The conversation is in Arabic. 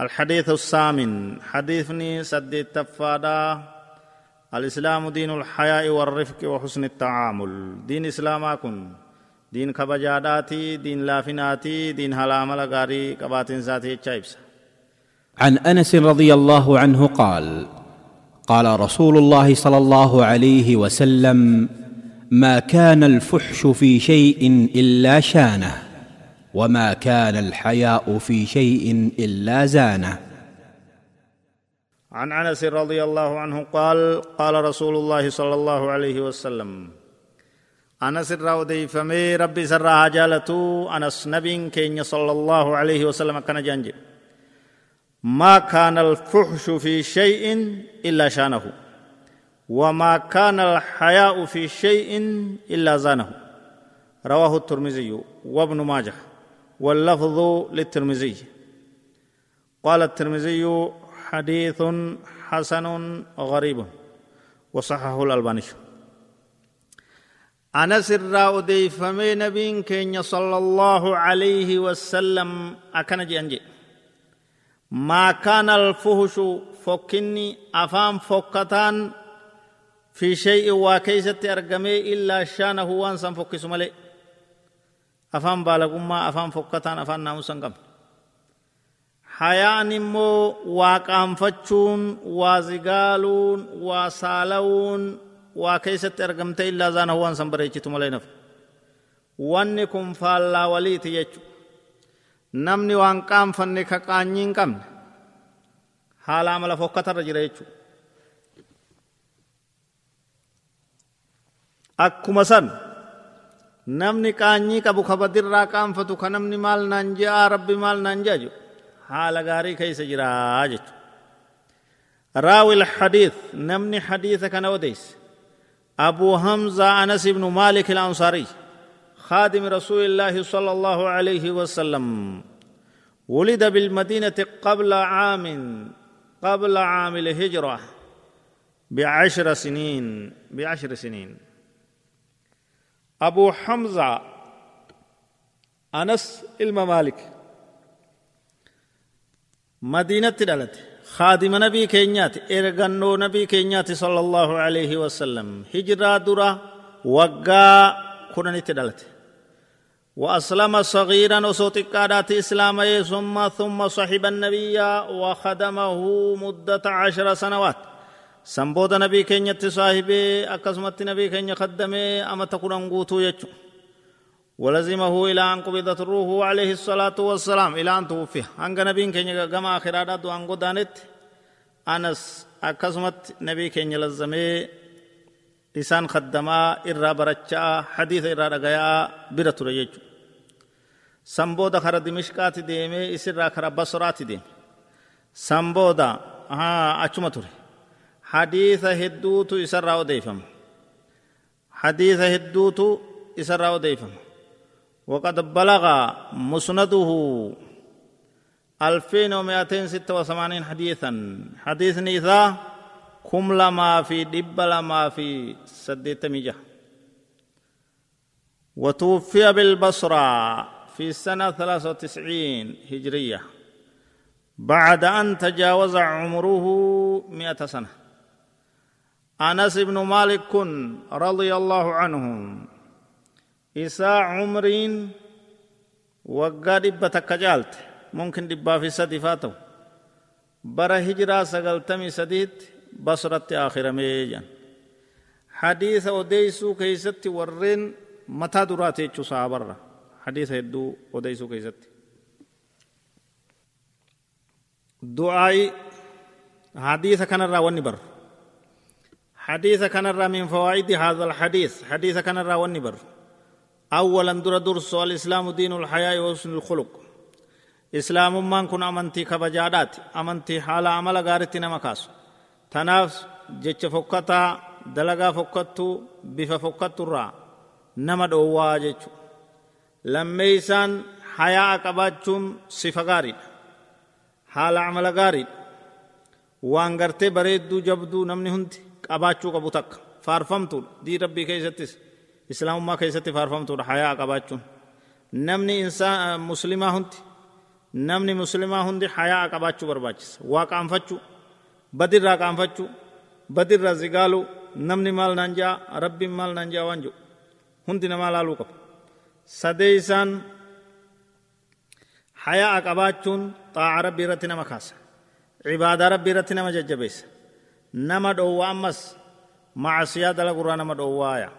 الحديث الثامن حديثني سد التفادا الإسلام دين الحياء والرفق وحسن التعامل. دين إسلاما كن دين كبجاداتي دين لافناتي دين هلام لغاري قباتن ذاتي تشايبس عن أنس رضي الله عنه قال قال رسول الله صلى الله عليه وسلم ما كان الفحش في شيء إلا شانه. وما كان الحياء في شيء الا زانه. عن أنس رضي الله عنه قال قال رسول الله صلى الله عليه وسلم أنس الراودي فمي ربي سر جالتو انس نبي كين صلى الله عليه وسلم كان جانج ما كان الفحش في شيء إلا شانه. وما كان الحياء في شيء إلا زانه. رواه الترمذي وابن ماجه. واللفظ للترمذي. قال الترمذي حديث حسن غريب. وصححه الألباني. أنا سر أديفمي نبي كين صلى الله عليه وسلم أكن جنجي ما كان الفهش فكني أفام فكتان في شيء وكيست أرقمي إلا شانه وانسان فكس ملئ afaan baalagummaa afaan fokkataan afaan naamusan qabne hayaan immoo waa qaanfachuun waa zigaaluun waa saalawuun waa keessatti argamte illaa zaana waan san bareechitu malee naf wanni kun faallaa waliiti jechu namni waan qaanfanne ka qaanyii hin qabne haala amala fokkatarra jira jechu akkuma san namni qaanyii qabu kabadirraa qaanfatu ka namni maal naan je'aa rabbi maal naan je'aju haala gaarii keessa jiraa jechu راوي الحديث نمني حديث كان وديس أبو همزة أنس بن مالك الأنصاري خادم رسول الله صلى الله عليه وسلم ولد بالمدينة قبل عام قبل عام الهجرة بعشر سنين بعشر سنين أبو حمزة أنس الممالك مدينة دلت. خادم نبي كينيات إرغنو نبي كينيات صلى الله عليه وسلم. هجرة درة وقا كننت دلت وأسلم صغيرا وصوتك قادات إسلام ثم ثم صحب النبي وخدمه مدة عشر سنوات. sanboota nabii keenyatti saahibee akkasumatti nabii keenya kaddamee amata kudhan guutuu jechu walazimahu ilaa an qubidat ruuhu alayhi salaatu wassalaam. Ilaan tuuffi hanga nabiin keenya gama akiraadhaa du'aan godaanetti anas akkasumatti nabii keenya lazzamee isaan kaddamaa irraa barachaa hadiisa irraa dhagayaa bira ture jechu sanbooda kara dimishqaati deemee isirra kara basraati deeme. Sanbooda achuma ture. حديث هدوت إسرى وديفم حديث هدوت إسرى وديفم وقد بلغ مسنده ألفين ومائتين ستة وثمانين حديثا. حديث نيثا كم لما في دب لما في سديت ميجا. وتوفي بالبصرة في سنة ثلاثة وتسعين هجرية. بعد أن تجاوز عمره مئة سنة. أنس بن مالك رضي الله عنه إساء عمرين وقا دبة كجالت ممكن دبا في سدي برا هجرة سقلتمي سديد بصرة آخر ميجان. حديث وديسو كيست ورين متى دراتي چو حديث هدو وديسو كيست. دعائي حديث كان الراوني بر. حديث كان الرا من فوائد هذا الحديث. حديث كان الرا والنبر أولا در درس الإسلام دين الحياة وحسن الخلق. إسلام من كن أمنتي كبجادات. أمنتي حال عمل غارت نمكاس تناف جتش فكتا دلغا فكتو بف فكتو را. نمد أوا لميسان حياة قباتشم صفة غاري. حال عمل غاري. وان غرتي بريدو جبدو نمني هنتي qabaachuu qabu takka faarfamtuudha dii rabbii keessattis islaamummaa keessatti faarfamtuudha hayaa qabaachuun namni insaan muslimaa hundi namni muslimaa hundi hayaa qabaachuu barbaachisa waa qaanfachuu badirraa qaanfachuu badirraa zigaaluu namni maal naan jaa rabbiin maal naan jaa waan jedhu hundi namaa laaluu qaba sadee isaan hayaa qabaachuun xaa'a rabbii irratti nama kaasa cibaadaa rabbii irratti nama jajjabeessa nama dhoowwa ammas macasiyaa dalagurraa nama dhoowwaaya